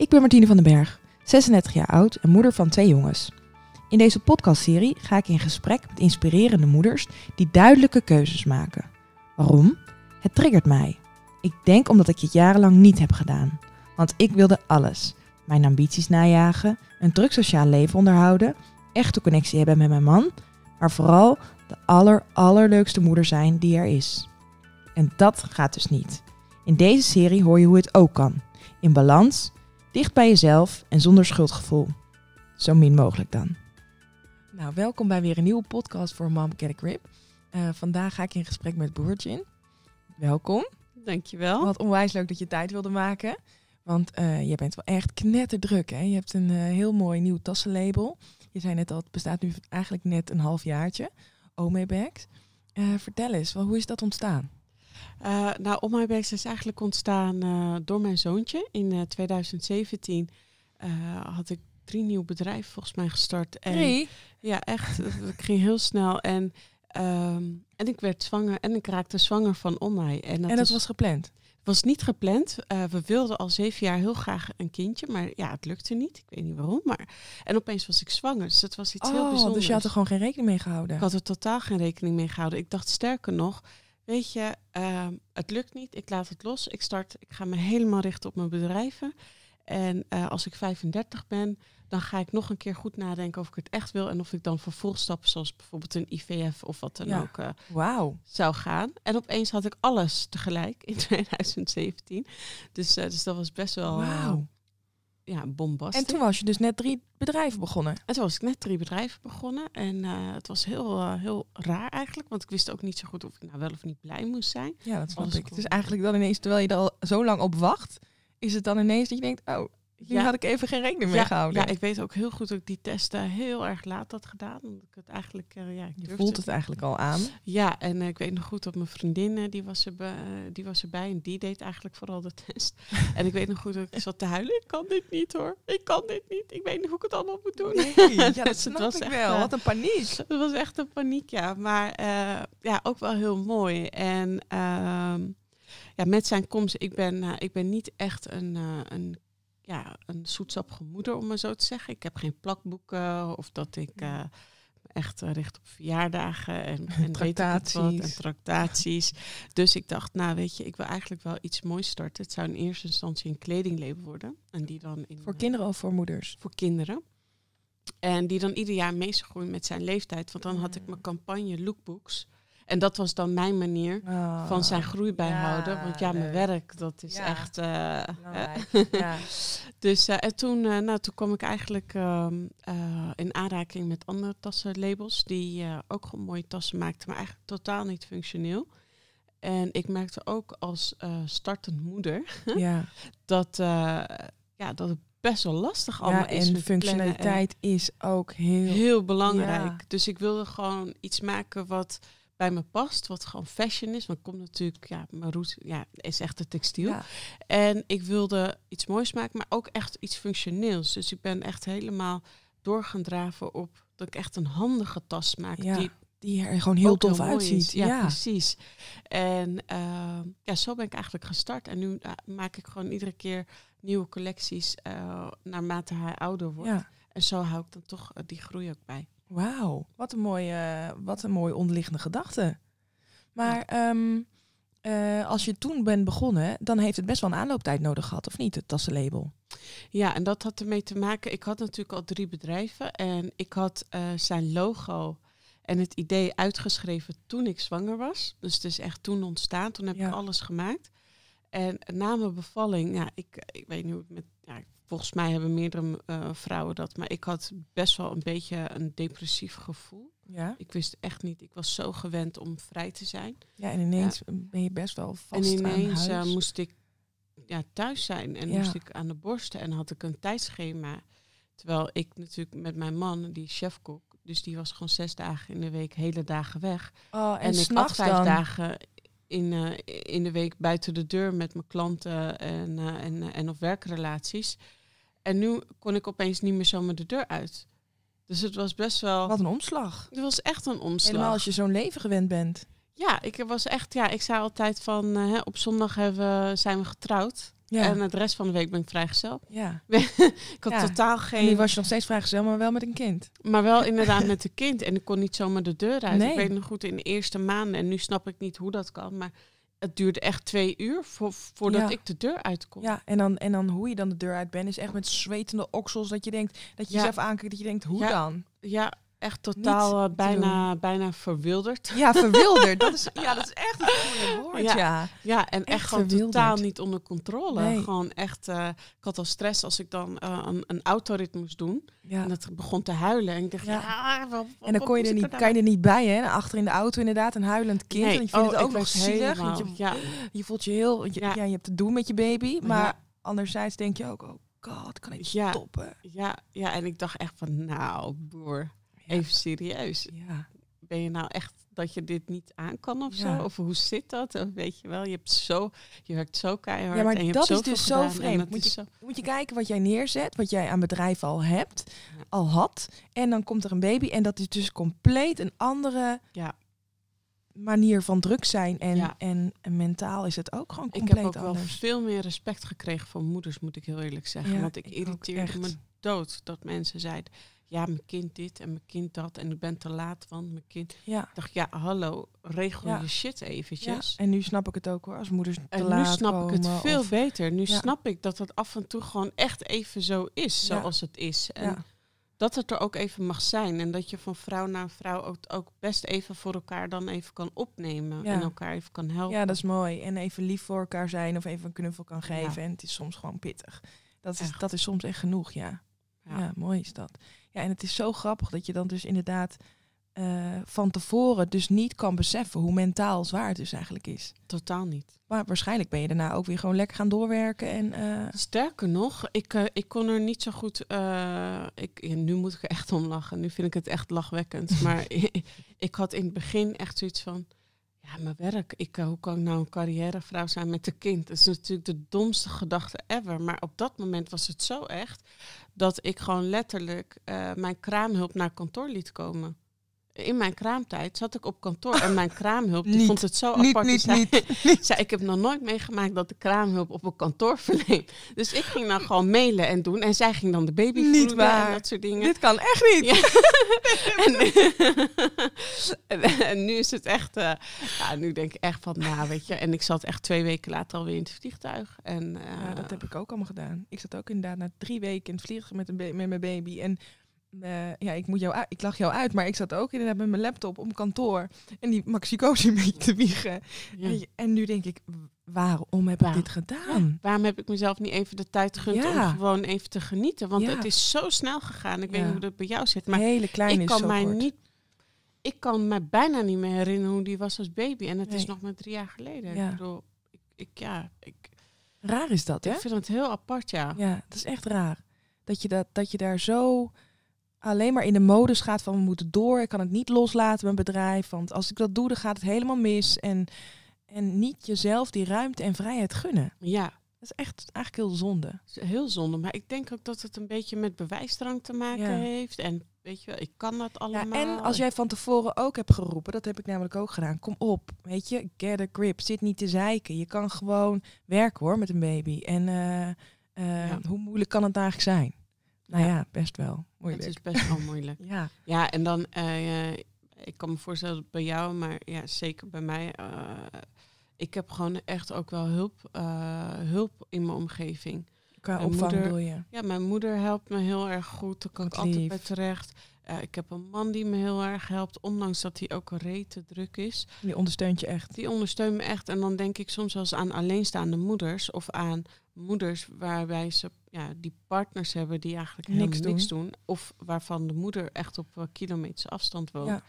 Ik ben Martine van den Berg, 36 jaar oud en moeder van twee jongens. In deze podcastserie ga ik in gesprek met inspirerende moeders die duidelijke keuzes maken. Waarom? Het triggert mij. Ik denk omdat ik het jarenlang niet heb gedaan. Want ik wilde alles. Mijn ambities najagen, een druk sociaal leven onderhouden, echte connectie hebben met mijn man, maar vooral de aller allerleukste moeder zijn die er is. En dat gaat dus niet. In deze serie hoor je hoe het ook kan. In balans, dicht bij jezelf en zonder schuldgevoel. Zo min mogelijk dan. Nou, welkom bij weer een nieuwe podcast voor Mom Get a Grip. Eh, vandaag ga ik in gesprek met Boertje. Welkom. Dankjewel. Wat onwijs leuk dat je tijd wilde maken. Want uh, je bent wel echt knetterdruk. Hè? Je hebt een uh, heel mooi nieuw tassenlabel. Je zei net al, het bestaat nu eigenlijk net een half jaartje. Ome Bags. Uh, vertel eens, wel, hoe is dat ontstaan? Uh, nou, On My Bags is eigenlijk ontstaan uh, door mijn zoontje. In 2017 had ik drie nieuwe bedrijven volgens mij gestart. En, drie? Ja, echt. ik ging heel snel. En, um, en ik werd zwanger en ik raakte zwanger van On My. En dat, en dat was, was gepland? was niet gepland. Uh, we wilden al zeven jaar heel graag een kindje, maar ja, het lukte niet. Ik weet niet waarom, maar... En opeens was ik zwanger, dus dat was iets oh, heel bijzonders. Dus je had er gewoon geen rekening mee gehouden? Ik had er totaal geen rekening mee gehouden. Ik dacht sterker nog, weet je, uh, het lukt niet, ik laat het los. Ik start, ik ga me helemaal richten op mijn bedrijven. En uh, als ik 35 ben, dan ga ik nog een keer goed nadenken of ik het echt wil en of ik dan vervolgstappen zoals bijvoorbeeld een IVF of wat dan ja. ook uh, wow. zou gaan. En opeens had ik alles tegelijk in 2017. Dus, uh, dus dat was best wel wow. Ja, bombastisch. En toen was je dus net drie bedrijven begonnen? En toen was ik net drie bedrijven begonnen. En uh, het was heel, heel raar eigenlijk, want ik wist ook niet zo goed of ik nou wel of niet blij moest zijn. Ja, dat snap ik. Het is eigenlijk dan ineens, terwijl je er al zo lang op wacht, is het dan ineens dat je denkt, oh, ja. had ik even geen rekening mee ja, gehouden. Ja, ik weet ook heel goed dat ik die testen heel erg laat had gedaan. Omdat ik het eigenlijk, uh, ja, je voelt het eigenlijk al aan. Ja, en uh, ik weet nog goed dat mijn vriendin, uh, die, was er, die was erbij en die deed eigenlijk vooral de test. en ik weet nog goed dat ik zat te huilen. Ik kan dit niet hoor. Ik kan dit niet. Ik weet niet hoe ik het allemaal moet doen. Nee, ja, dat snap was ik echt, wel. Wat een paniek. Het was echt een paniek, ja. Maar ja, ook wel heel mooi. En ehm, ja, met zijn komst, ik ben, ik ben niet echt een, een ja, een zoetsappige moeder, om maar zo te zeggen. Ik heb geen plakboeken of dat ik uh, echt uh, richt op verjaardagen en, en tractaties. Weet ik wat, en tractaties. dus ik dacht, nou weet je, ik wil eigenlijk wel iets moois starten. Het zou in eerste instantie een kledinglabel worden. En die dan in, voor kinderen of voor moeders? Voor kinderen. En die dan ieder jaar mee zou groeien met zijn leeftijd. Want dan had ik mijn campagne lookbooks. En dat was dan mijn manier oh, van zijn groei bijhouden. Ja, want ja, mijn werk, dat is ja. echt... Uh, ja. dus uh, en toen, uh, nou, toen kwam ik eigenlijk in aanraking met andere tassenlabels... die ook gewoon mooie tassen maakten, maar eigenlijk totaal niet functioneel. En ik merkte ook als startend moeder... ja. dat, ja, dat het best wel lastig allemaal ja, is. En functionaliteit en is ook heel... Heel belangrijk. Dus ik wilde gewoon iets maken wat bij me past, wat gewoon fashion is. Want ik kom natuurlijk, ja, mijn route ja, is echt het textiel. Ja. En ik wilde iets moois maken, maar ook echt iets functioneels. Dus ik ben echt helemaal doorgaan draven op dat ik echt een handige tas maak. Ja. Die, die er gewoon heel tof heel uitziet. Ja, ja, precies. En uh, ja, zo ben ik eigenlijk gestart. En nu uh, maak ik gewoon iedere keer nieuwe collecties uh, naarmate hij ouder wordt. Ja. En zo hou ik dan toch die groei ook bij. Wauw, wat een mooie, wat een mooie onderliggende gedachte. Maar ja. um, uh, als je toen bent begonnen, dan heeft het best wel een aanlooptijd nodig gehad, of niet, het tassenlabel? Ja, en dat had ermee te maken. Ik had natuurlijk al drie bedrijven en ik had uh, zijn logo en het idee uitgeschreven toen ik zwanger was. Dus het is echt toen ontstaan. Toen heb ja. ik alles gemaakt. En na mijn bevalling, ja, ik, ik weet niet hoe het met. Ja, volgens mij hebben meerdere uh, vrouwen dat. Maar ik had best wel een beetje een depressief gevoel. Ja. Ik wist echt niet. Ik was zo gewend om vrij te zijn. Ja, en ineens ja. ben je best wel vast En ineens aan huis. Uh, moest ik ja, thuis zijn en Ja. moest ik aan de borsten en had ik een tijdschema. Terwijl ik natuurlijk met mijn man, die chefkok, dus die was gewoon zes dagen in de week, hele dagen weg. Oh, en, En, ik had vijf dan? dagen in, eh, in de week buiten de deur met mijn klanten en, eh, en, eh, en op werkrelaties. En nu kon ik opeens niet meer zomaar de deur uit. Dus het was best wel. Wat een omslag. Het was echt een omslag. Helemaal als je zo'n leven gewend bent. Ja, ik was echt. Ja, ik zei altijd van. eh, hè, op zondag hebben, zijn we getrouwd. Ja. En de rest van de week ben ik vrijgezel. Ja. ik had totaal geen... En nu was je nog steeds vrijgezel, maar wel met een kind. Maar wel inderdaad met een kind. En ik kon niet zomaar de deur uit. Nee. Ik weet nog goed in de eerste maanden. En nu snap ik niet hoe dat kan. Maar het duurde echt twee uur voordat ik de deur uitkom. Ja, en dan, en dan hoe je dan de deur uit bent, is echt met zwetende oksels. Dat je denkt, dat je jezelf aankijkt, dat je denkt, hoe dan? Ja, echt totaal uh, bijna, bijna verwilderd. Ja, verwilderd. dat, is, ja, dat is echt een woord, ja. Ja, ja en echt, gewoon totaal niet onder controle. Nee. Gewoon echt, uh, ik had al stress als ik dan uh, een, een autorit moest doen. Ja. En dat begon te huilen. En ik dacht, ja, En dan kon je er niet, kan je er niet bij, hè? Achter in de auto inderdaad, een huilend kind. Nee. En je vindt oh, het ook nog zielig. Je, ja. je voelt je heel, je, ja. je hebt te doen met je baby. Maar anderzijds denk je ook, oh god, kan ik ja. stoppen? Ja, ja, en ik dacht echt van, nou, boer Even serieus. Ja. Ben je nou echt dat je dit niet aan kan of zo? Of hoe zit dat? Of weet je wel, je hebt zo, je werkt zo keihard. Ja, maar en je dat is dus zo vreemd. Moet je, moet je kijken wat jij neerzet, wat jij aan bedrijf al hebt, al had. En dan komt er een baby en dat is dus compleet een andere ja. manier van druk zijn. En, en, en, mentaal is het ook gewoon compleet Ik heb ook wel veel meer respect gekregen van moeders, moet ik heel eerlijk zeggen. Want ik, ik irriteerde me dood dat mensen zeiden ja, mijn kind dit en mijn kind dat. En ik ben te laat, want mijn kind... Ja. Ik dacht, ja, hallo, regel je shit eventjes. Ja. En nu snap ik het ook hoor, als moeders te en laat nu snap ik het veel beter. Nu snap ik dat het af en toe gewoon echt even zo is, zoals het is. En dat het er ook even mag zijn. En dat je van vrouw naar vrouw ook, ook best even voor elkaar dan even kan opnemen. En elkaar even kan helpen. Ja, dat is mooi. En even lief voor elkaar zijn of even een knuffel kan geven. En het is soms gewoon pittig. Dat is, dat is soms echt genoeg, ja. Ja. mooi is dat. Ja, en het is zo grappig dat je dan dus inderdaad uh, van tevoren dus niet kan beseffen hoe mentaal zwaar het dus eigenlijk is. Totaal niet. Maar waarschijnlijk ben je daarna ook weer gewoon lekker gaan doorwerken. En, uh... Sterker nog, ik, uh, ik kon er niet zo goed. ik, ja, nu moet ik er echt om lachen. Nu vind ik het echt lachwekkend. maar ik, ik had in het begin echt zoiets van. Mijn werk. Ik, hoe kan ik nou een carrièrevrouw zijn met een kind? Dat is natuurlijk de domste gedachte ever. Maar op dat moment was het zo echt dat ik gewoon letterlijk uh, mijn kraamhulp naar kantoor liet komen in mijn kraamtijd zat ik op kantoor en mijn kraamhulp die vond het zo apart. Niet, zei, niet, zei, ik heb nog nooit meegemaakt dat de kraamhulp op een kantoor verleent. Dus ik ging dan gewoon mailen en doen en zij ging dan de baby niet waar. en dat soort dingen. Dit kan echt niet. Ja. en, en, nu is het echt, uh, ja, nu denk ik echt van, nou weet je, en ik zat echt twee weken later alweer in het vliegtuig. En, uh, ja, dat heb ik ook allemaal gedaan. Ik zat ook inderdaad na drie weken in het vliegtuig met, een met mijn baby en uh, ja, ik, moet jou ik lach jou uit, maar ik zat ook inderdaad met mijn laptop op kantoor. En die Maxico's een beetje te wiegen. En, en, nu denk ik, waarom heb ik dit gedaan? waarom heb ik mezelf niet even de tijd gegund om gewoon even te genieten? Want het is zo snel gegaan. Ik weet niet hoe dat bij jou zit. Maar Hele klein ik kan mij niet. Ik kan me bijna niet meer herinneren hoe die was als baby. En het is nog maar drie jaar geleden. Ik bedoel, ik, ik, ja, ik, raar is dat, hè? Ik vind het heel apart, ja. Ja, dat is echt raar. Dat je, dat, dat je daar zo alleen maar in de modus gaat van we moeten door. Ik kan het niet loslaten, mijn bedrijf. Want als ik dat doe, dan gaat het helemaal mis. En, en niet jezelf die ruimte en vrijheid gunnen. Ja. Dat is echt eigenlijk heel zonde. Heel zonde. Maar ik denk ook dat het een beetje met bewijsdrang te maken heeft. En weet je, ik kan dat allemaal. Ja, en als jij van tevoren ook hebt geroepen, dat heb ik namelijk ook gedaan. Kom op, weet je, get a grip. Zit niet te zeiken. Je kan gewoon werken hoor met een baby. En uh, uh, hoe moeilijk kan het eigenlijk zijn? Nou ja, best wel. Moeilijk. Het is best wel moeilijk. ja. ja, en dan, uh, ik kan me voorstellen bij jou, maar ja, zeker bij mij. Uh, ik heb gewoon echt ook wel hulp, uh, hulp in mijn omgeving. Qua opvang moeder, je? Ja, mijn moeder helpt me heel erg goed. Daar kan ik altijd bij terecht. Uh, ik heb een man die me heel erg helpt, ondanks dat hij ook rete druk is. Die ondersteunt je echt? Die ondersteunt me echt. En dan denk ik soms wel eens aan alleenstaande moeders of aan moeders waarbij ze ja, die partners hebben die eigenlijk niks, niks doen. Of waarvan de moeder echt op uh, kilometers afstand woont.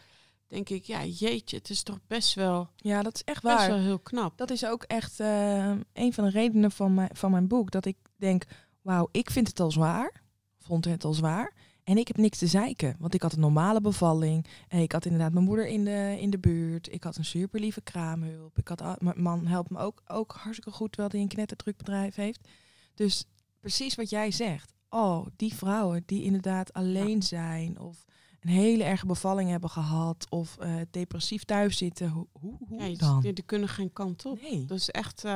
Denk ik, ja, jeetje, het is toch best wel. Ja, dat is echt waar. Best wel heel knap. Dat is ook echt uh, een van de redenen van mijn, van mijn boek. Dat ik denk, wauw, ik vind het al zwaar. Vond het al zwaar. En ik heb niks te zeiken, want ik had een normale bevalling. En ik had inderdaad mijn moeder in de, in de buurt. Ik had een super lieve kraamhulp. Ik had, mijn man helpt me ook, ook hartstikke goed, terwijl hij een knetterdruk bedrijf heeft. Dus precies wat jij zegt. Oh, die vrouwen die inderdaad alleen zijn of een hele erge bevalling hebben gehad of uh, depressief thuis zitten. Hoe, hoe, hoe ja, dan? Die, die, kunnen geen kant op. Nee. Dat is echt. Uh,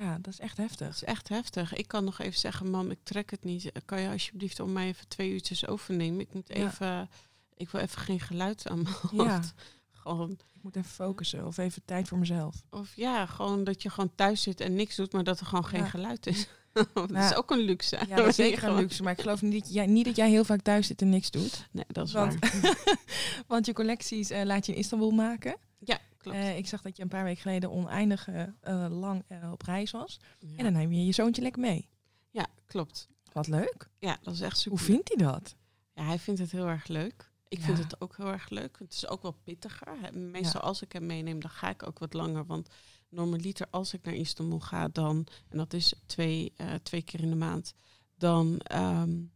ja, dat is echt heftig. Dat is echt heftig. Ik kan nog even zeggen, mam, ik trek het niet. Kan je alsjeblieft om mij even twee uurtjes overnemen? Ik moet even. Ik wil even geen geluid aan mijn hoofd. Gewoon. Ik moet even focussen of even tijd voor mezelf. Of ja, gewoon dat je gewoon thuis zit en niks doet, maar dat er gewoon geen geluid is. dat is ook een luxe. Ja, dat is zeker een luxe. Maar ik geloof niet dat, jij, niet dat jij heel vaak thuis zit en niks doet. Nee, dat is want, waar. want je collecties uh, laat je in Istanbul maken. Ja, klopt. Uh, ik zag dat je een paar weken geleden oneindig uh, lang op reis was. En dan neem je je zoontje lekker mee. Ja, klopt. Wat leuk. Ja, dat is echt super. Hoe vindt hij dat? Ja, hij vindt het heel erg leuk. Ik vind het ook heel erg leuk. Het is ook wel pittiger. Meestal als ik hem meeneem, dan ga ik ook wat langer. Want normaliter als ik naar Istanbul ga, dan, en dat is twee, uh, twee keer in de maand, dan um,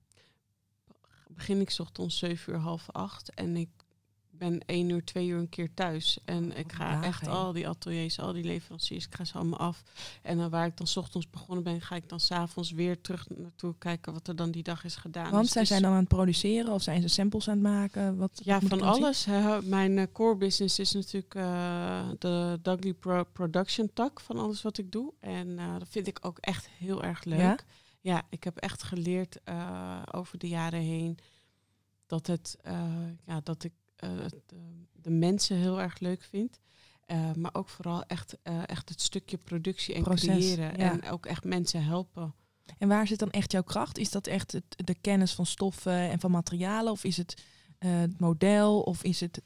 begin ik ochtends 7 uur, half acht. En ik ben één uur, twee uur een keer thuis. En ik ga echt al die ateliers, al die leveranciers, ik ga ze allemaal af. En dan waar ik dan ochtends begonnen ben, ga ik dan s'avonds weer terug naartoe kijken wat er dan die dag is gedaan. Want dus zij zijn dan aan het produceren of zijn ze samples aan het maken? Wat, ja, van alles. Mijn uh, core business is natuurlijk uh, de Dudley Pro Production tak van alles wat ik doe. En uh, dat vind ik ook echt heel erg leuk. Ja, ja ik heb echt geleerd over de jaren heen dat het, ja, dat ik uh, de mensen heel erg leuk vind. Uh, maar ook vooral echt, uh, echt het stukje productie en creëren. En ook echt mensen helpen. En waar zit dan echt jouw kracht? Is dat echt het, de kennis van stoffen en van materialen? Of is het het model? Of is het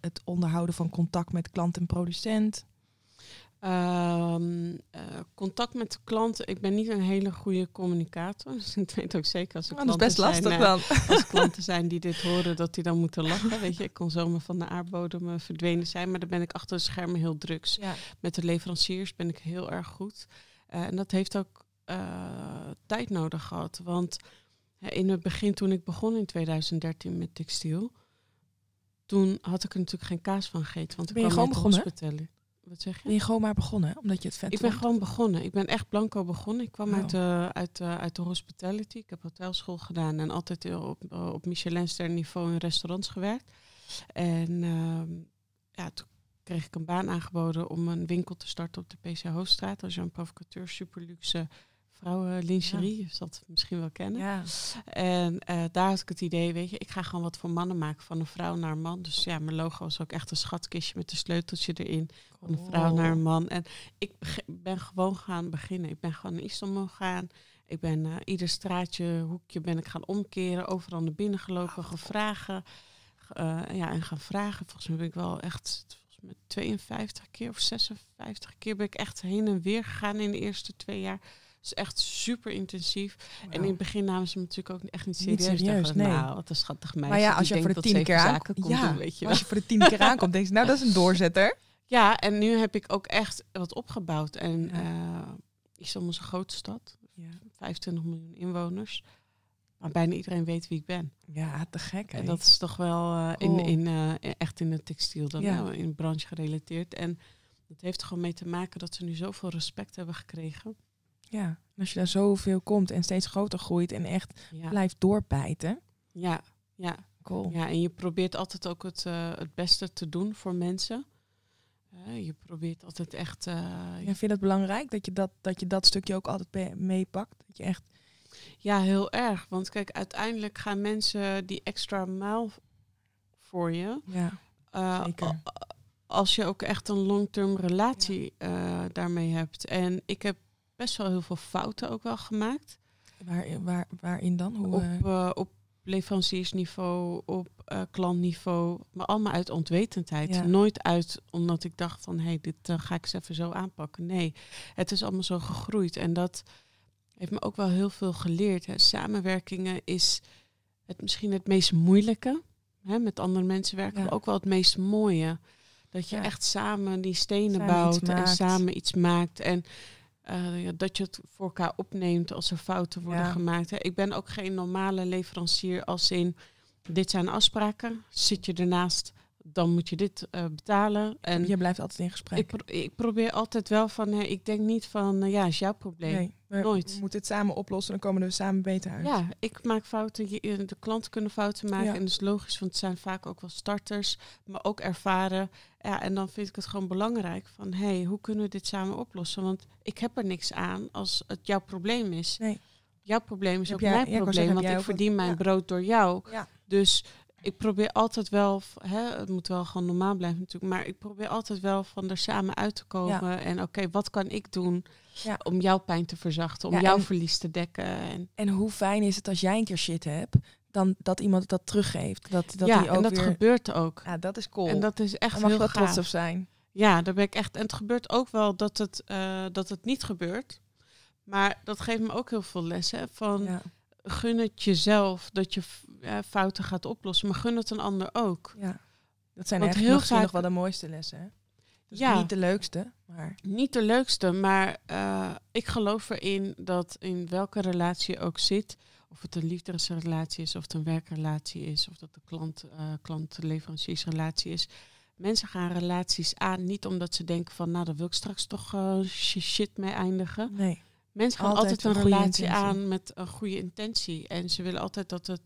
het onderhouden van contact met klant en producent? Um, contact met de klanten. Ik ben niet een hele goede communicator. Dus ik weet ook zeker als er oh, dat is best lastig zijn, dan. Als klanten zijn die dit horen, dat die dan moeten lachen. Weet je, ik kon zomaar van de aardbodem uh, verdwenen zijn. Maar dan ben ik achter de schermen heel drugs. Ja. Met de leveranciers ben ik heel erg goed. Uh, en dat heeft ook tijd nodig gehad. Want in het begin, toen ik begon in 2013 met textiel... Toen had ik er natuurlijk geen kaas van gegeten. Want ik ben je gewoon begonnen? Wat zeg je? Ben je gewoon maar begonnen, omdat je het vet Ik ben gewoon begonnen. Ik ben echt blanco begonnen. Ik kwam uit, de, uit, uit de hospitality. Ik heb hotelschool gedaan en altijd op, op Michelin-ster niveau in restaurants gewerkt. En uh, ja, toen kreeg ik een baan aangeboden om een winkel te starten op de PC Hoofdstraat. Als je een provocateur, super luxe vrouwenlingerie, ja. het misschien wel kennen. Ja. En uh, daar had ik het idee, weet je, ik ga gewoon wat voor mannen maken, van een vrouw naar een man. Dus ja, mijn logo was ook echt een schatkistje met een sleuteltje erin, van een vrouw naar een man. En ik ben gewoon gaan beginnen. Ik ben gewoon naar Istanbul gaan. Ik ben uh, ieder straatje, hoekje ben ik gaan omkeren, overal naar binnen gelopen, oh, gevragen. Uh, ja, en gaan vragen. Volgens mij ben ik wel echt volgens mij 52 keer of 56 keer ben ik echt heen en weer gegaan in de eerste twee jaar is echt super intensief. En in het begin namen ze me natuurlijk ook echt niet serieus. Niet serieus nee. Nou, wat een schattig meisje. Maar ja, als je voor de tiende keer aankomt, ja, weet je als je voor de tiende keer aankomt, denk je, nou, dat is een doorzetter. Ja, en nu heb ik ook echt wat opgebouwd. En ja. uh, Istanbul is een grote stad. Ja. 25 miljoen inwoners. Maar bijna iedereen weet wie ik ben. Ja, te gek. En dat is toch wel uh, in, in, uh, echt in het textiel, dan ja. in de branche gerelateerd. En dat heeft er gewoon mee te maken dat ze nu zoveel respect hebben gekregen. Ja, als je daar zoveel komt en steeds groter groeit en echt blijft doorbijten. Ja, ja. Cool. Ja, en je probeert altijd ook het, uh, het beste te doen voor mensen. Uh, je probeert altijd echt. Uh, ja, vind je dat belangrijk dat je dat, dat je dat stukje ook altijd meepakt? Dat je echt. Ja, heel erg. Want kijk, uiteindelijk gaan mensen die extra maal voor je. Ja, zeker. Als je ook echt een long-term relatie ja. daarmee hebt. En ik heb best wel heel veel fouten ook wel gemaakt. Waar, waar, waarin dan? Hoe, op, uh, op leveranciersniveau, op uh, klantniveau, maar allemaal uit onwetendheid. Nooit uit omdat ik dacht van hé, hey, dit uh, ga ik eens even zo aanpakken. Nee, het is allemaal zo gegroeid en dat heeft me ook wel heel veel geleerd. Hè. Samenwerkingen is het misschien het meest moeilijke. Hè, met andere mensen werken, maar ook wel het meest mooie. Dat je echt samen die stenen bouwt en samen iets maakt. En uh, dat je het voor elkaar opneemt als er fouten worden gemaakt. Hè. Ik ben ook geen normale leverancier als in dit zijn afspraken. Zit je ernaast, dan moet je dit uh, betalen. En je blijft altijd in gesprek. Ik, pro ik probeer altijd wel van, hey, ik denk niet van, uh, ja, is jouw probleem. Nee, we, Nooit. We moeten het samen oplossen, dan komen we samen beter uit. Ja, ik maak fouten, de klanten kunnen fouten maken. En dat is logisch, want het zijn vaak ook wel starters, maar ook ervaren. Ja, en dan vind ik het gewoon belangrijk van, hey, hoe kunnen we dit samen oplossen? Want ik heb er niks aan als het jouw probleem is. Nee. Jouw probleem is ook mijn probleem, want ik verdien mijn brood door jou. Dus ik probeer altijd wel, hè, het moet wel gewoon normaal blijven natuurlijk, maar ik probeer altijd wel van er samen uit te komen. En oké, wat kan ik doen ja. om jouw pijn te verzachten, om jouw verlies te dekken. En, en hoe fijn is het als jij een keer shit hebt, dan dat iemand dat teruggeeft. Dat, dat ja, die ook en dat gebeurt ook. Ja, dat is cool. En dat is echt heel gaaf. trots op zijn. Ja, daar ben ik echt. En het gebeurt ook wel dat het, uh, dat het niet gebeurt. Maar dat geeft me ook heel veel lessen. Van gun het jezelf dat je fouten gaat oplossen, maar gun het een ander ook. Ja. Dat zijn echt heel vaak nog wel de mooiste lessen. Hè? Dus ja, niet de leukste, maar... Niet de leukste, maar uh, ik geloof erin dat in welke relatie je ook zit, of het een liefdesrelatie is, of het een werkrelatie is, of dat de klant, uh, klant-leveranciersrelatie is. Mensen gaan relaties aan niet omdat ze denken van, nou, daar wil ik straks toch uh, shit mee eindigen. Nee. Mensen gaan altijd, altijd een, relatie aan met een goede intentie. En ze willen altijd dat het,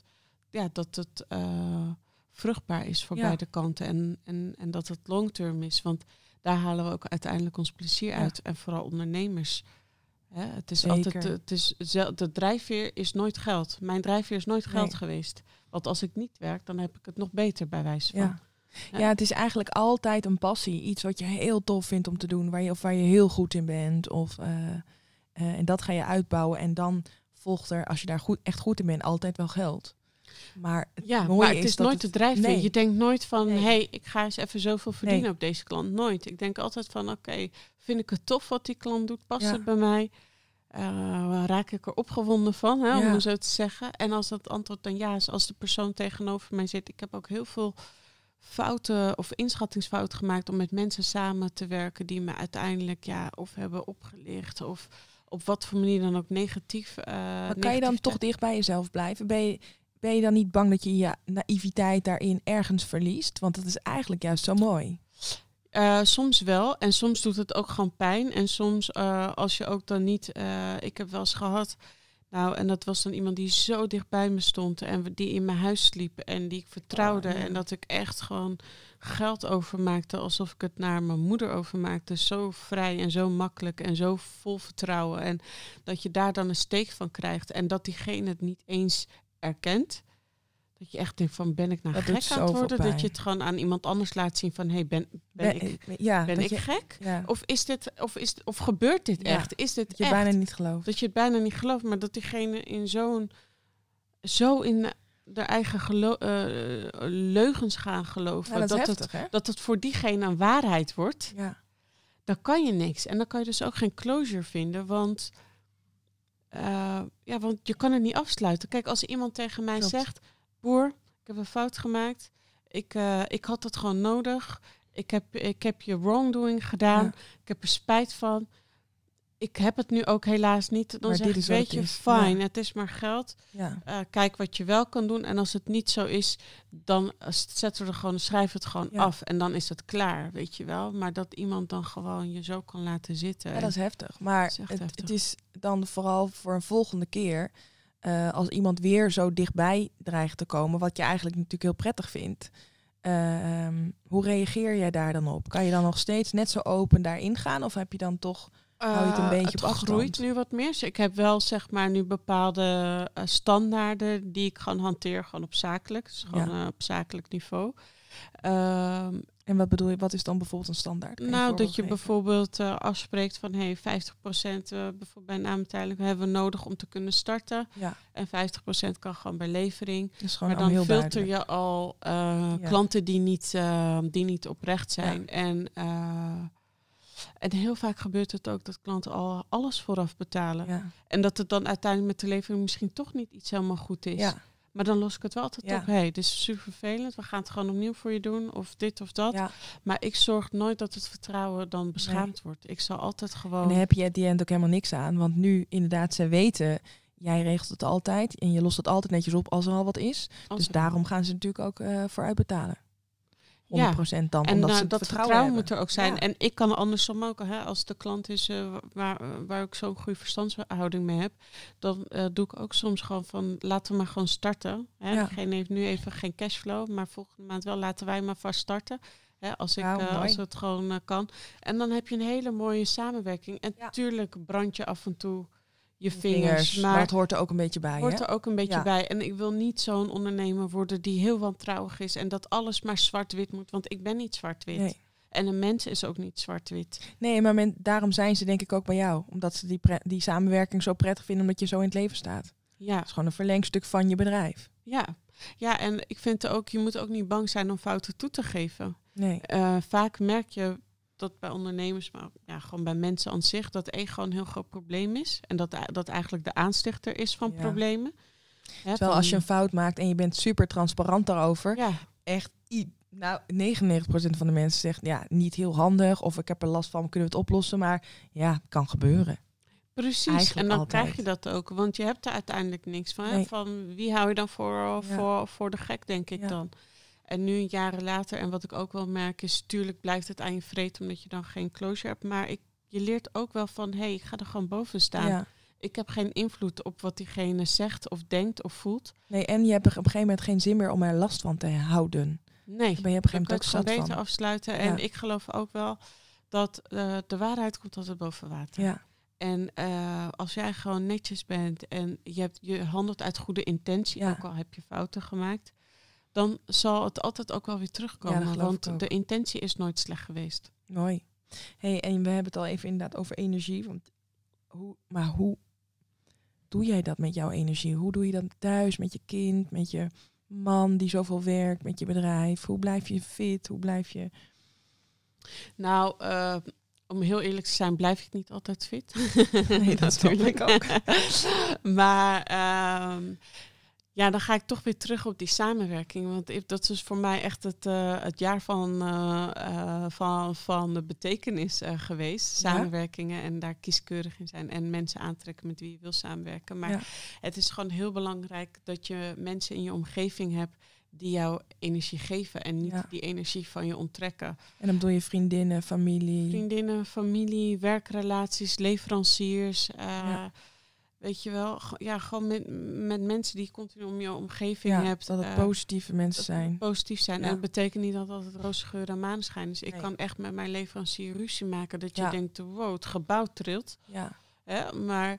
ja, dat het uh, vruchtbaar is voor beide kanten. En, en, en dat het long-term is. Want daar halen we ook uiteindelijk ons plezier uit. En vooral ondernemers. Hè, het is altijd, het is, de drijfveer is nooit geld. Mijn drijfveer is nooit geld geweest. Want als ik niet werk, dan heb ik het nog beter bij wijze van. Ja. Ja. het is eigenlijk altijd een passie. Iets wat je heel tof vindt om te doen, waar je, of waar je heel goed in bent. Of, uh, uh, en dat ga je uitbouwen. En dan volgt er, als je daar goed, echt goed in bent, altijd wel geld. Maar het, ja, mooie maar het is, nooit de drijfveer. Je denkt nooit van, hé, hey, ik ga eens even zoveel verdienen op deze klant. Nooit. Ik denk altijd van, oké, vind ik het tof wat die klant doet? Past het bij mij? Uh, raak ik er opgewonden van, hè, om zo te zeggen. En als dat antwoord dan ja is, als de persoon tegenover mij zit. Ik heb ook heel veel fouten of inschattingsfouten gemaakt om met mensen samen te werken die me uiteindelijk ja, of hebben opgelicht of op wat voor manier dan ook negatief. Uh, maar kan je dan toch dicht bij jezelf blijven? Ben je, ben je dan niet bang dat je je naïviteit daarin ergens verliest? Want dat is eigenlijk juist zo mooi. Uh, soms wel. En soms doet het ook gewoon pijn. En soms uh, als je ook dan niet. Uh, ik heb wel eens gehad nou, en dat was dan iemand die zo dicht bij me stond en die in mijn huis sliep en die ik vertrouwde. Oh, en dat ik echt gewoon geld overmaakte alsof ik het naar mijn moeder overmaakte. Zo vrij en zo makkelijk en zo vol vertrouwen. En dat je daar dan een steek van krijgt en dat diegene het niet eens erkent. Dat je echt denkt van ben ik nou dat gek aan het worden? Dat je het gewoon aan iemand anders laat zien van hey, ben, ben, ik, ja, ben ik gek? Of is dit of is of gebeurt dit echt? Is dit dat je bijna niet gelooft. Dat je het bijna niet gelooft, maar dat diegene in zo'n zo in de eigen gelo uh, leugens gaan geloven. dat, dat, heftig, het, dat het voor diegene een waarheid wordt. Ja. Dan kan je niks. En dan kan je dus ook geen closure vinden. Want, uh, ja, want je kan het niet afsluiten. Kijk, als iemand tegen mij zegt boer, ik heb een fout gemaakt. Ik, uh, ik had het gewoon nodig. Ik heb, ik heb je wrongdoing gedaan. Ik heb er spijt van. Ik heb het nu ook helaas niet. Dan maar zeg ik, weet je, fijn, het is maar geld. Ja. Uh, kijk wat je wel kan doen. En als het niet zo is, dan zetten we er gewoon, schrijf het gewoon af. En dan is het klaar, weet je wel. Maar dat iemand dan gewoon je zo kan laten zitten. Ja, dat is heftig. Maar het, heftig. het is dan vooral voor een volgende keer uh, als iemand weer zo dichtbij dreigt te komen, wat je eigenlijk natuurlijk heel prettig vindt. Uh, um, hoe reageer jij daar dan op? Kan je dan nog steeds net zo open daarin gaan? Of heb je dan toch, uh, hou je het een beetje het op afstand? groeit nu wat meer. Dus ik heb wel zeg maar nu bepaalde standaarden die ik gewoon hanteer, gewoon op zakelijk. Dus gewoon ja. op zakelijk niveau. Um, en wat bedoel je, wat is dan bijvoorbeeld een standaard? nou, dat je bijvoorbeeld afspreekt van hey, 50% uh, bijvoorbeeld bij namentijdelijk hebben we nodig om te kunnen starten. Ja. En 50% kan gewoon bij levering. Dus maar dan filter je al ja. klanten die niet, die niet oprecht zijn. Ja. En, en heel vaak gebeurt het ook dat klanten al alles vooraf betalen. En dat het dan uiteindelijk met de levering misschien toch niet iets helemaal goed is. Ja. Maar dan los ik het wel altijd ja. op. Hey, dit is super vervelend. We gaan het gewoon opnieuw voor je doen. Of dit of dat. Ja. Maar ik zorg nooit dat het vertrouwen dan beschaamd nee. wordt. Ik zal altijd gewoon... En dan heb je at die end ook helemaal niks aan. Want nu inderdaad, ze weten... Jij regelt het altijd. En je lost het altijd netjes op als er al wat is. Dus daarom gaan ze natuurlijk ook uh, vooruit betalen. 100% dan. En omdat uh, ze dat vertrouwen, vertrouwen moet er ook zijn. Ja. En ik kan andersom ook, hè, als de klant is uh, waar, waar ik zo'n goede verstandshouding mee heb, dan uh, doe ik ook soms gewoon van laten we maar gewoon starten. Hè. Ja. Degene heeft nu even geen cashflow, maar volgende maand wel laten wij maar vast starten. Hè, als, ik, Nou, uh, als het gewoon kan. En dan heb je een hele mooie samenwerking. En Ja. tuurlijk brand je af en toe je vingers. maar, het hoort er ook een beetje bij. hoort hè? er ook een beetje Ja. bij. En ik wil niet zo'n ondernemer worden die heel wantrouwig is. En dat alles maar zwart-wit moet. Want ik ben niet zwart-wit. Nee. En een mens is ook niet zwart-wit. nee, maar men, daarom zijn ze denk ik ook bij jou. Omdat ze die, die samenwerking zo prettig vinden, omdat je zo in het leven staat. Ja, Het is gewoon een verlengstuk van je bedrijf. ja. Ja, en ik vind ook, je moet ook niet bang zijn om fouten toe te geven. Nee. Eh, vaak merk je dat bij ondernemers, maar ja, gewoon bij mensen aan zich, dat ego een heel groot probleem is. En dat, dat eigenlijk de aanstichter is van Ja. problemen. Hè, Terwijl van- als je een fout maakt en je bent super transparant daarover, Ja, echt nou, 99% van de mensen zegt ja, niet heel handig of ik heb er last van, kunnen we het oplossen? Maar ja, het kan gebeuren. Precies, Eigenlijk en dan altijd. krijg je dat ook. Want je hebt er uiteindelijk niks van. Nee. Van wie hou je dan voor, Ja. voor, voor de gek, denk ik Ja. dan. En nu jaren later, en wat ik ook wel merk, is tuurlijk blijft het aan je vreet omdat je dan geen closure hebt. Maar ik, je leert ook wel van, hé, hey, ik ga er gewoon boven staan. Ja. Ik heb geen invloed op wat diegene zegt of denkt of voelt. Nee, en je hebt er op een gegeven moment geen zin meer om er last van te houden. Nee, Dan ben je op een gegeven moment ook beter van. afsluiten. Ja. En ik geloof ook wel dat eh, de waarheid komt altijd boven water. Ja, En eh, als jij gewoon netjes bent en je, hebt, je handelt uit goede intentie, Ja. ook al heb je fouten gemaakt, dan zal het altijd ook wel weer terugkomen. Ja, want de intentie is nooit slecht geweest. mooi. Hey, en we hebben het al even inderdaad over energie. Want hoe, maar hoe doe jij dat met jouw energie? Hoe doe je dat thuis met je kind, met je man die zoveel werkt, met je bedrijf? Hoe blijf je fit? Hoe blijf je... Nou, eh, om heel eerlijk te zijn, blijf ik niet altijd fit. Nee, dat snap ik ook. maar ehm, ja, dan ga ik toch weer terug op die samenwerking. Want dat is voor mij echt het, eh, het jaar van, eh, eh, van, van de betekenis geweest. Samenwerkingen en daar kieskeurig in zijn. En mensen aantrekken met wie je wil samenwerken. Maar Ja. het is gewoon heel belangrijk dat je mensen in je omgeving hebt die jou energie geven en niet Ja. die energie van je onttrekken. En dan bedoel je vriendinnen, familie. Vriendinnen, familie, werkrelaties, leveranciers. Ja. Weet je wel, ja, gewoon met, met mensen die je continu om je omgeving ja, hebt. dat het eh, positieve mensen zijn. positief zijn. Ja. En dat betekent niet dat het roze geur en maneschijn is. Ik Nee. kan echt met mijn leverancier ruzie maken. Dat je Ja. denkt, wow, het gebouw trilt. Ja. Hè? Maar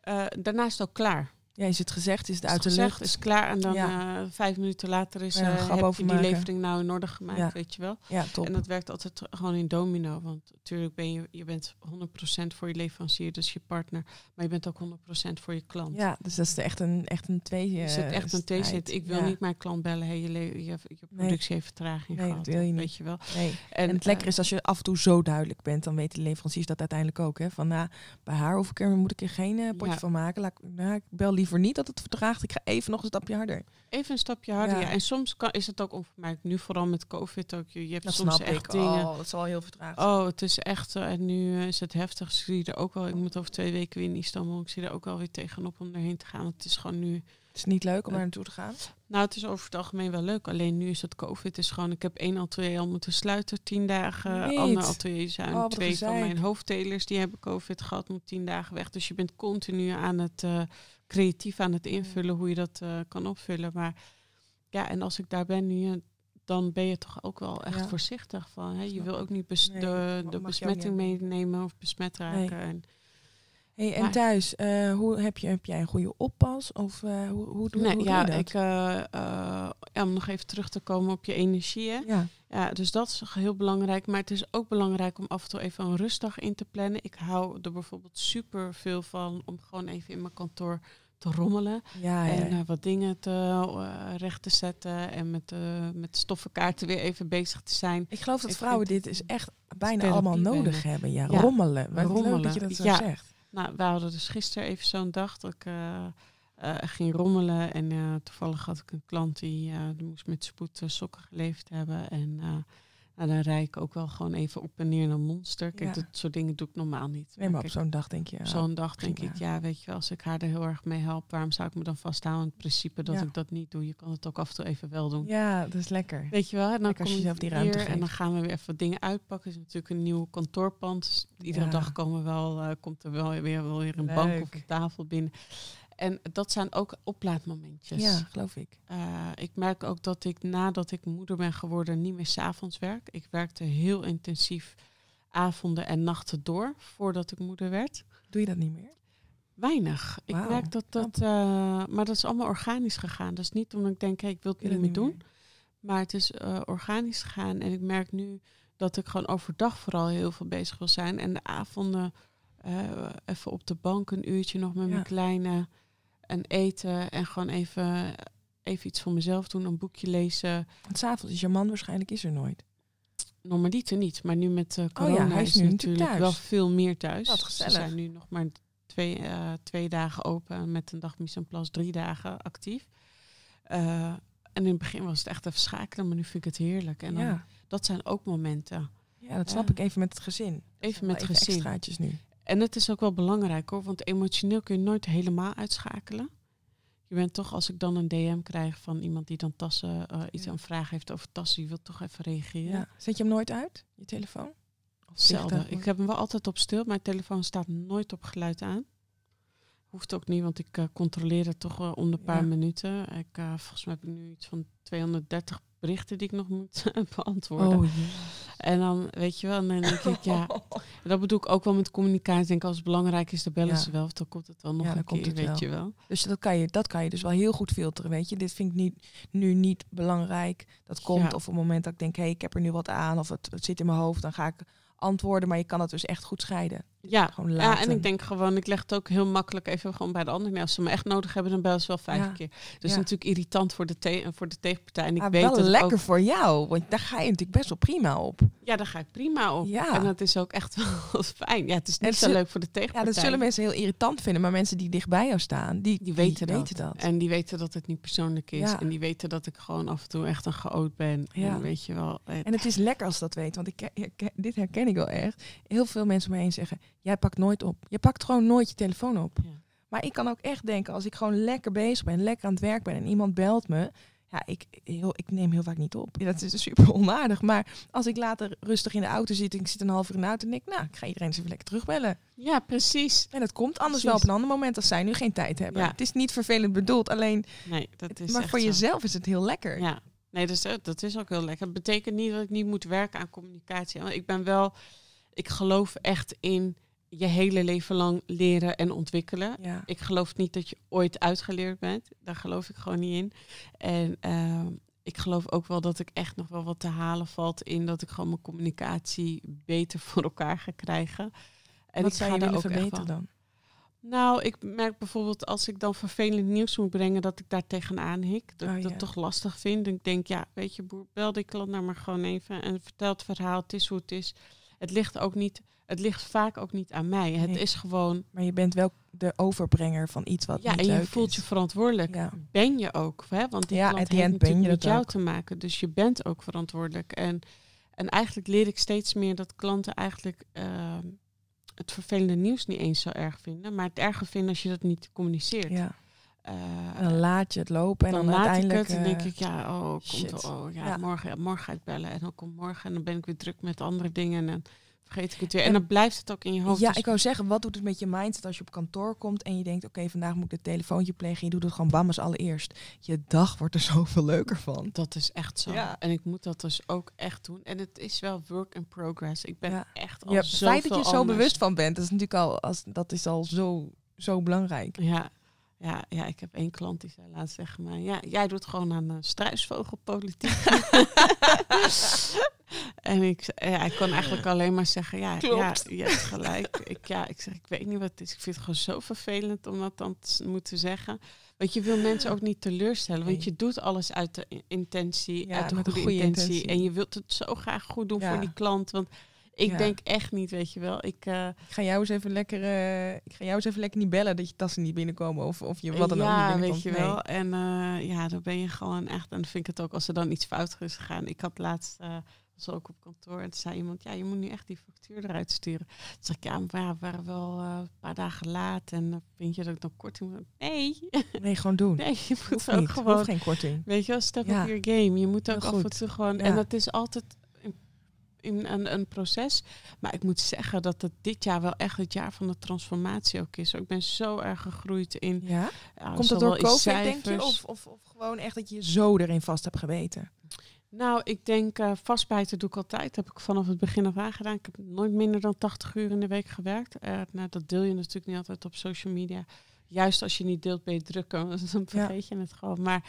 eh, daarna is het ook klaar. Ja, is het gezegd, is het uit de lucht. is klaar. En dan Ja. eh, vijf minuten later is, Ja, een eh, grap heb over je die levering nou in orde gemaakt, Ja. weet je wel. Ja, top. En dat werkt altijd gewoon in domino. Want natuurlijk ben je, je bent 100% voor je leverancier, dus je partner. Maar je bent ook 100% voor je klant. Ja, dus dat is echt een, echt een twee. Je zit echt een strijd. theezit. Ik wil niet mijn klant bellen. Hey, je, je, je productie heeft vertraging Nee, gehad. dat wil je niet. Weet je wel. Nee. En, En het lekker eh, is als je af en toe zo duidelijk bent, dan weten de leveranciers dat uiteindelijk ook. Hè? Van nou, bij haar hoef ik er, moet ik er geen eh, potje van maken. Laat, nou, ik bel liever niet dat het vertraagt. Ik ga even nog een stapje harder. even een stapje harder. Ja. Ja. En soms kan, is het ook onvermijdelijk. Nu vooral met COVID ook. Je, je hebt Dat soms snap echt ik. dingen. Oh, dat zal heel vertraagd. Oh, het is echt. eh, En nu eh, is het heftig. Ik zie er ook wel. Ik moet over twee weken weer in Istanbul. Ik zie er ook wel weer tegenop om erheen te gaan. Want het is gewoon nu. Het is niet leuk om daar naartoe te gaan. Nou, het is over het algemeen wel leuk. Alleen nu is het COVID. Het is gewoon. Ik heb één atelier al moeten sluiten. Tien dagen. Niet. Andere ateliers zijn. Oh, twee van mijn hoofdtelers die hebben COVID gehad. Moet tien dagen weg. Dus je bent continu aan het eh, creatief aan het invullen hoe je dat eh, kan opvullen. Maar ja, en als ik daar ben nu. eh, Dan ben je toch ook wel echt Ja. voorzichtig van. Hè? Je wil ook niet bes- Nee, de, besmetting meenemen of besmet raken. En Hey, en Maar- thuis, eh, hoe, heb, je, heb jij een goede oppas? Of hoe, hoe, doe, Nee, hoe doe ja, je dat? ik, ja, om nog even terug te komen op je energie. Hè? Ja, Ja, dus dat is heel belangrijk. Maar het is ook belangrijk om af en toe even een rustdag in te plannen. Ik hou er bijvoorbeeld super veel van om gewoon even in mijn kantoor te rommelen. ja, ja. En eh, wat dingen te, eh, recht te zetten. En met, eh met stoffenkaarten weer even bezig te zijn. ik geloof dat ik vrouwen dit is echt bijna allemaal nodig hebben. Ja, Ja, rommelen. Wat leuk rommelen. dat je dat zo Ja. zegt. Nou, we hadden dus gisteren even zo'n dag dat ik ging rommelen. En toevallig had ik een klant die, die moest met spoed sokken geleverd hebben. En Nou, dan rijd ik ook wel gewoon even op en neer naar Monster. Kijk, Ja. dat soort dingen doe ik normaal niet. Nee, maar op zo'n dag denk je... ja, zo'n dag denk ik, ja, weet je wel, als ik haar er heel erg mee help, waarom zou ik me dan vasthouden? In het principe dat Ja. ik dat niet doe. Je kan het ook af en toe even wel doen. Ja, dat is lekker. Weet je wel, en dan Lekker kom je ik jezelf die ruimte en dan gaan we weer even wat dingen uitpakken. Het is natuurlijk een nieuw kantoorpand. Dus iedere dag komen wel, eh, komt er wel weer, wel weer een bank of een tafel binnen. En dat zijn ook oplaadmomentjes. Ja, geloof ik. Eh, ik merk ook dat ik nadat ik moeder ben geworden niet meer s'avonds werk. Ik werkte heel intensief avonden en nachten door voordat ik moeder werd. Doe je dat niet meer? Weinig. Ik merk dat dat. eh, maar dat is allemaal organisch gegaan. Dat is niet omdat ik denk, hey, ik wil het niet meer doen. Maar het is eh, organisch gegaan. En ik merk nu dat ik gewoon overdag vooral heel veel bezig wil zijn. En de avonden even op de bank een uurtje nog met Ja. mijn kleine. En eten. En gewoon even, even iets voor mezelf doen. Een boekje lezen. Want s'avonds is je man waarschijnlijk is er nooit. Normaliter niet. Maar nu met eh corona Oh hij is is nu het natuurlijk wel veel meer thuis. Wat Ze zijn nu nog maar twee, eh, twee dagen open. Met een dag mise en place drie dagen actief. Eh, en in het begin was het echt even schakelen. Maar nu vind ik het heerlijk. En dan, ja. dat zijn ook momenten. ja, dat snap ik even met het gezin. Even met gezin. extraatjes nu. En het is ook wel belangrijk hoor. Want emotioneel kun je nooit helemaal uitschakelen. Je bent toch, als ik dan een DM krijg van iemand die dan tassen, eh, iets Ja. aan vraag heeft over tassen, je wilt toch even reageren. Ja. Zet je hem nooit uit, je telefoon? Of Zelden. Ik heb hem wel altijd op stil. Mijn telefoon staat nooit op geluid aan. Hoeft ook niet, want ik eh, controleer het toch wel om de paar Ja. minuten. Ik, eh, volgens mij heb ik nu iets van 230 berichten die ik nog moet beantwoorden. Oh, En dan, weet je wel, en dan denk ik, ja, dat bedoel ik ook wel met communicatie. Ik Denk als het belangrijk is, dan bellen Ja. ze wel. Of dan komt het wel nog Ja, een komt keer, het weet wel. je wel. Dus dat kan, je, dat kan je dus wel heel goed filteren, weet je. Dit vind ik niet, nu niet belangrijk. Dat komt Ja. of op het moment dat ik denk, hé, hey, ik heb er nu wat aan. Of het, het zit in mijn hoofd, dan ga ik antwoorden. Maar je kan het dus echt goed scheiden. Ja, Gewoon ja, en ik denk gewoon, ik leg het ook heel makkelijk even gewoon bij de ander. neer. als ze me echt nodig hebben, dan bellen ze wel vijf Ja. keer. Dus Ja. natuurlijk irritant voor de, te voor de tegenpartij. En ik Ah, weet wel dat lekker ook voor jou, want daar ga je natuurlijk best wel prima op. Ja, daar ga ik prima op. Ja. En dat is ook echt wel fijn. Ja, het is niet het zo leuk voor de Ja, tegenpartij. dat zullen mensen heel irritant vinden, maar mensen die dichtbij jou staan, die, die weten, dat. weten dat. En die weten dat het niet persoonlijk is. Ja. En die weten dat ik gewoon af en toe echt een chaot ben. Ja. En weet je wel. eh, En het is lekker als dat weet, want ik, dit herken ik wel echt. Heel veel mensen om me heen zeggen, jij pakt nooit op. Je pakt gewoon nooit je telefoon op. Ja. Maar ik kan ook echt denken, als ik gewoon lekker bezig ben, lekker aan het werk ben en iemand belt me, ja, ik, heel, ik neem heel vaak niet op. Ja, dat is super onaardig. Maar als ik later rustig in de auto zit en ik zit een half uur in de auto en denk, nou, ik ga iedereen eens even lekker terugbellen. ja, precies. En dat komt anders Precies. wel op een ander moment als zij nu geen tijd hebben. Ja. Het is niet vervelend bedoeld, alleen, Nee, dat is maar voor zo. jezelf is het heel lekker. Ja. Nee, dus, eh, dat is ook heel lekker. Het betekent niet dat ik niet moet werken aan communicatie. Want ik ben wel... Ik geloof echt in je hele leven lang leren en ontwikkelen. Ja. Ik geloof niet dat je ooit uitgeleerd bent. Daar geloof ik gewoon niet in. En ehm, ik geloof ook wel dat ik echt nog wel wat te halen valt in dat ik gewoon mijn communicatie beter voor elkaar ga krijgen. En Wat ik zou ga je willen verbeteren wel- dan? Nou, ik merk bijvoorbeeld als ik dan vervelend nieuws moet brengen, dat ik daar tegenaan hik. Dat Oh, ik dat ja. toch lastig vind. En ik denk, ja, weet je, boer, bel die klant nou maar gewoon even en vertel het verhaal. Het is hoe het is. Het ligt ook niet, het ligt vaak ook niet aan mij. Het is gewoon, Maar je bent wel de overbrenger van iets wat ja, niet en je leuk voelt is. je verantwoordelijk. Ja. Ben je ook, hè? Want die Ja, klant heeft natuurlijk met jou ook. te maken. Dus je bent ook verantwoordelijk. En, en eigenlijk leer ik steeds meer dat klanten eigenlijk ehm, het vervelende nieuws niet eens zo erg vinden. Maar het erger vinden als je dat niet communiceert. Ja. En dan laat je het lopen en dan, dan, laat ik uiteindelijk... het en denk eh, ik, ja, oh, komt er- oh ja, Ja. Morgen, ja, morgen ga ik bellen. En dan komt morgen en dan ben ik weer druk met andere dingen. En dan vergeet ik het weer. En, En- dan blijft het ook in je hoofd. Ja, Dus- ik wou zeggen, wat doet het met je mindset als je op kantoor komt en je denkt, oké, vandaag moet ik het telefoontje plegen. Je doet het gewoon bam als allereerst. Je dag wordt er zoveel leuker van. Dat is echt zo. Ja. En ik moet dat dus ook echt doen. En het is wel work in progress. Ik ben echt al Ja, het feit dat je er zo bewust van bent, dat is natuurlijk al, als, dat is al zo, zo belangrijk. Ja, ja, ja, ik heb één klant die zei laatst tegen mij... Ja, jij doet gewoon aan uh, struisvogelpolitiek. en ik, ja, ik kon eigenlijk alleen maar zeggen... Ja, ja je hebt gelijk. ik, ja, ik zeg, ik weet niet wat het is. Ik vind het gewoon zo vervelend om dat dan te moeten zeggen. Want je wil mensen ook niet teleurstellen. Want je doet alles uit de intentie, Ja, uit de goede intentie. intentie. En je wilt het zo graag goed doen Ja. voor die klant. Want Ik denk echt niet, weet je wel. Ik, uh, ik ga jou eens even lekker, uh, ik ga jou eens even lekker niet bellen dat je tassen niet binnenkomen of, of je wat dan ja, ook niet weet je wel. En uh, ja, dan ben je gewoon echt, en dan vind ik het ook als er dan iets fout is gegaan. Ik had laatst was ook op kantoor en toen zei iemand, ja, je moet nu echt die factuur eruit sturen. Toen zei ik, ja, maar ja, we waren wel een paar dagen laat en vind je dat ik dan korting moet? Nee. Nee, gewoon doen. Nee, je moet Hoeft ook niet. gewoon. Hoeft geen korting. Weet je wel, step ja. up your game. Je moet ook af en toe gewoon, en dat is altijd in een, een proces. Maar ik moet zeggen dat het dit jaar wel echt het jaar van de transformatie ook is. Ik ben zo erg gegroeid in. Ja? Komt dat door COVID, denk je? Of, of, of gewoon echt dat je zo erin vast hebt geweten? Nou, ik denk uh, vastbijten doe ik altijd. Dat heb ik vanaf het begin af aan gedaan. Ik heb nooit minder dan 80 uur in de week gewerkt. Uh, nou, dat deel je natuurlijk niet altijd op social media. Juist als je niet deelt, ben je drukker. Dan vergeet je het gewoon. Maar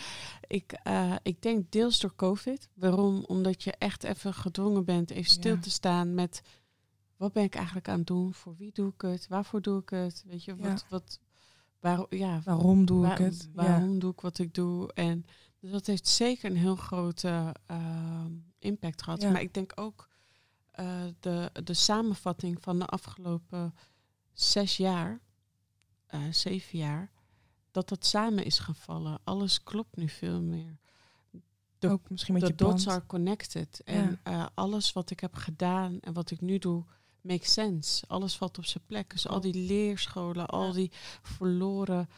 ik, uh, ik denk deels door COVID. Waarom? Omdat je echt even gedwongen bent even stil te staan met... Wat ben ik eigenlijk aan het doen? Voor wie doe ik het? Waarvoor doe ik het? Weet je, wat... wat waar, ja, waarom doe ik het? Waarom doe ik wat ik doe? En dus dat heeft zeker een heel grote uh, impact gehad. Maar ik denk ook uh, de, de samenvatting van de afgelopen zes jaar, uh, zeven jaar, dat dat samen is gevallen. Alles klopt nu veel meer. De, ook misschien met de je dots are connected. En alles wat ik heb gedaan en wat ik nu doe, makes sense. Alles valt op zijn plek. Dus al die leerscholen, al die verloren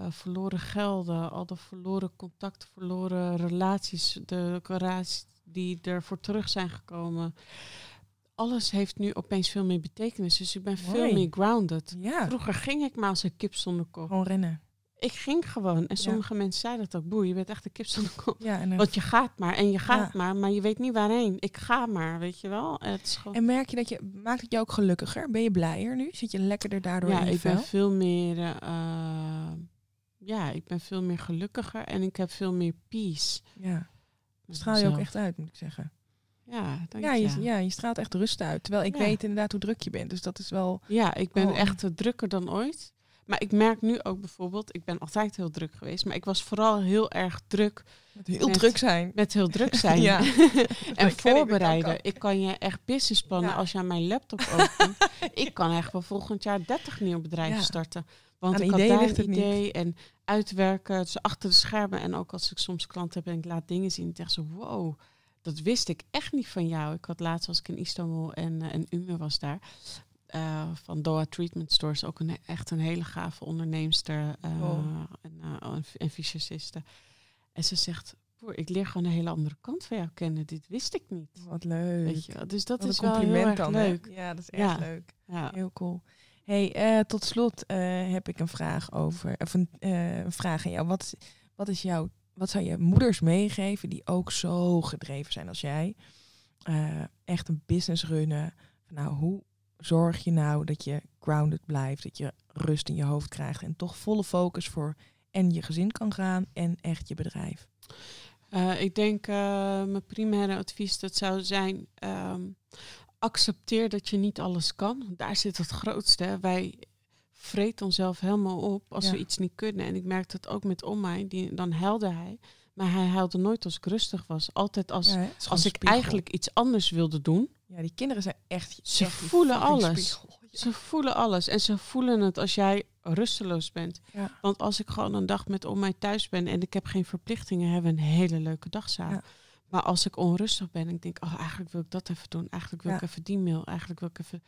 uh, verloren gelden, al de verloren contacten, verloren relaties, de relaties die ervoor terug zijn gekomen. Alles heeft nu opeens veel meer betekenis. Dus ik ben veel meer grounded. Ja. Vroeger ging ik maar als een kip zonder kop. Gewoon rennen. Ik ging gewoon. En sommige mensen zeiden dat ook. Boer, je bent echt een kip zonder kop. Ja, en Want je gaat maar. En je gaat maar. Maar je weet niet waarheen. Ik ga maar, weet je wel. Het is gewoon... En merk je dat je... Maakt het jou ook gelukkiger? Ben je blijer nu? Zit je lekkerder daardoor ja, in ik ben veel meer... Uh, ja, ik ben veel meer gelukkiger en ik heb veel meer peace. Ja. Straal je ook echt uit, moet ik zeggen. Ja, dank ja, je, ja, je straalt echt rust uit. Terwijl ik weet inderdaad hoe druk je bent. Dus dat is wel. Ja, ik ben oh. echt drukker dan ooit. Maar ik merk nu ook bijvoorbeeld, ik ben altijd heel druk geweest, maar ik was vooral heel erg druk. Met heel druk zijn. Met heel druk zijn. ja. en voorbereiden. Ik, ik, kan je echt businessplannen ja. als je aan mijn laptop opent. ik kan echt wel volgend jaar 30 nieuwe bedrijven starten. Want Aan ik idee had daar een idee niet. en uitwerken, dus achter de schermen. En ook als ik soms klanten heb en ik laat dingen zien, zeg ze, wow, dat wist ik echt niet van jou. Ik had laatst als ik in Istanbul en, uh, en Ume was daar, uh, van Doha Treatment Stores, ook een, echt een hele gave onderneemster uh, oh. en, en fysiciste. En ze zegt, ik leer gewoon een hele andere kant van jou kennen. Dit wist ik niet. Wat leuk. Weet je, dus dat Wat is wel heel erg dan, leuk. Hè? Ja, dat is echt ja. leuk. Ja. Heel cool. Hey, uh, tot slot uh, heb ik een vraag over, of een, uh, een vraag aan jou. Wat, wat is jouw, wat zou je moeders meegeven die ook zo gedreven zijn als jij? echt een business runnen. Nou, hoe zorg je nou dat je grounded blijft, dat je rust in je hoofd krijgt en toch volle focus voor en je gezin kan gaan en echt je bedrijf? ik denk mijn primaire advies dat zou zijn um, accepteer dat je niet alles kan. Daar zit het grootste. Hè. Wij vreten onszelf helemaal op als we iets niet kunnen. En ik merkte het ook met Omai, die dan huilde hij. Maar hij huilde nooit als ik rustig was. Altijd als, als ik eigenlijk iets anders wilde doen. Ja, die kinderen zijn echt. Ze voelen alles. Ze voelen alles. En ze voelen het als jij rusteloos bent. Want als ik gewoon een dag met Omai thuis ben en ik heb geen verplichtingen, hebben we een hele leuke dag samen. Maar als ik onrustig ben, ik denk, oh, eigenlijk wil ik dat even doen. Eigenlijk wil ik even die mail. Eigenlijk wil ik even.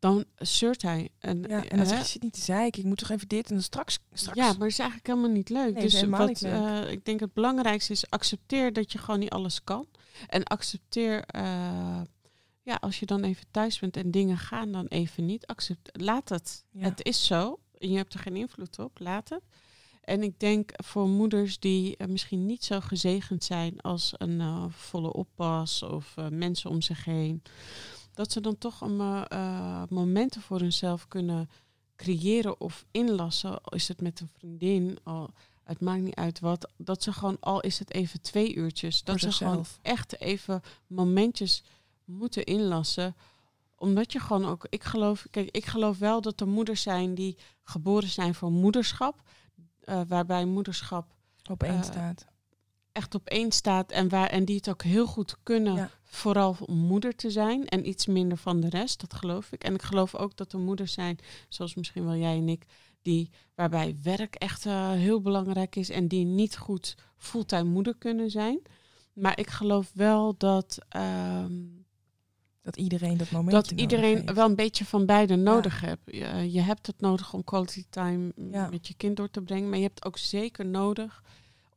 Dan shirt hij. En, ja, en dan zeg je niet te zeiken. Ik moet toch even dit en dan straks. straks. Ja, maar het is eigenlijk helemaal niet leuk. Nee, dus wat niet leuk. Uh, ik denk het belangrijkste is accepteer dat je gewoon niet alles kan. En accepteer. Uh, ja, als je dan even thuis bent en dingen gaan dan even niet. Accept, laat het. Ja. Het is zo. En je hebt er geen invloed op. Laat het. En ik denk voor moeders die uh, misschien niet zo gezegend zijn als een volle oppas of mensen om zich heen, dat ze dan toch een, momenten voor hunzelf kunnen creëren of inlassen. Is het met een vriendin, al, het maakt niet uit wat. Dat ze gewoon, al is het even twee uurtjes, dat ze gewoon echt even momentjes moeten inlassen omdat je gewoon ook, ik geloof, kijk, ik geloof wel dat er moeders zijn die geboren zijn voor moederschap uh, waarbij moederschap op één uh, staat. Echt op één staat en, waar, en die het ook heel goed kunnen, vooral om moeder te zijn en iets minder van de rest, dat geloof ik. En ik geloof ook dat er moeders zijn, zoals misschien wel jij en ik, die, waarbij werk echt uh, heel belangrijk is en die niet goed fulltime moeder kunnen zijn. Maar ik geloof wel dat. Ehm, dat iedereen dat moment. Dat iedereen wel een beetje van beide nodig hebt. Je, je, hebt het nodig om quality time met je kind door te brengen. Maar je hebt ook zeker nodig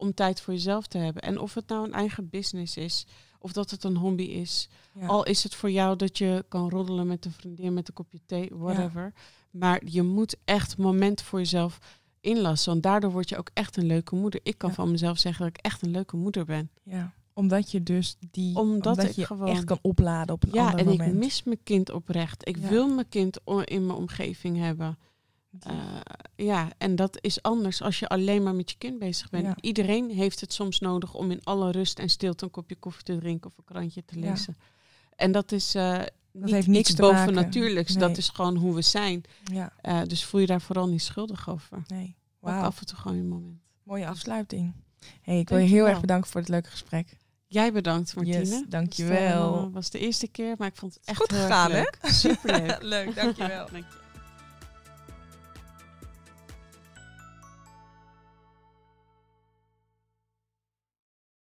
om tijd voor jezelf te hebben. En of het nou een eigen business is, of dat het een hobby is. Al is het voor jou dat je kan roddelen met een vriendin, met een kopje thee, whatever. Maar je moet echt moment voor jezelf inlassen. Want daardoor word je ook echt een leuke moeder. Ik kan van mezelf zeggen dat ik echt een leuke moeder ben. Ja omdat je dus die omdat, je gewoon, echt kan opladen op een ja, ander moment. Ja, en ik mis mijn kind oprecht. Ik wil mijn kind in mijn omgeving hebben. Uh, ja, en dat is anders als je alleen maar met je kind bezig bent. Iedereen heeft het soms nodig om in alle rust en stilte een kopje koffie te drinken of een krantje te lezen. En dat is uh, dat niet heeft niks iets bovennatuurlijks. Nee. Dat is gewoon hoe we zijn. Ja. Uh, dus voel je daar vooral niet schuldig over. Nee. Wow. af en toe gewoon een moment. Mooie afsluiting. Hey, ik wil je heel erg bedanken voor het leuke gesprek. Jij bedankt, Martine. Yes, dankjewel. Het was de eerste keer, maar ik vond het echt goed gegaan, leuk. hè? Super leuk. dankjewel. Dank je.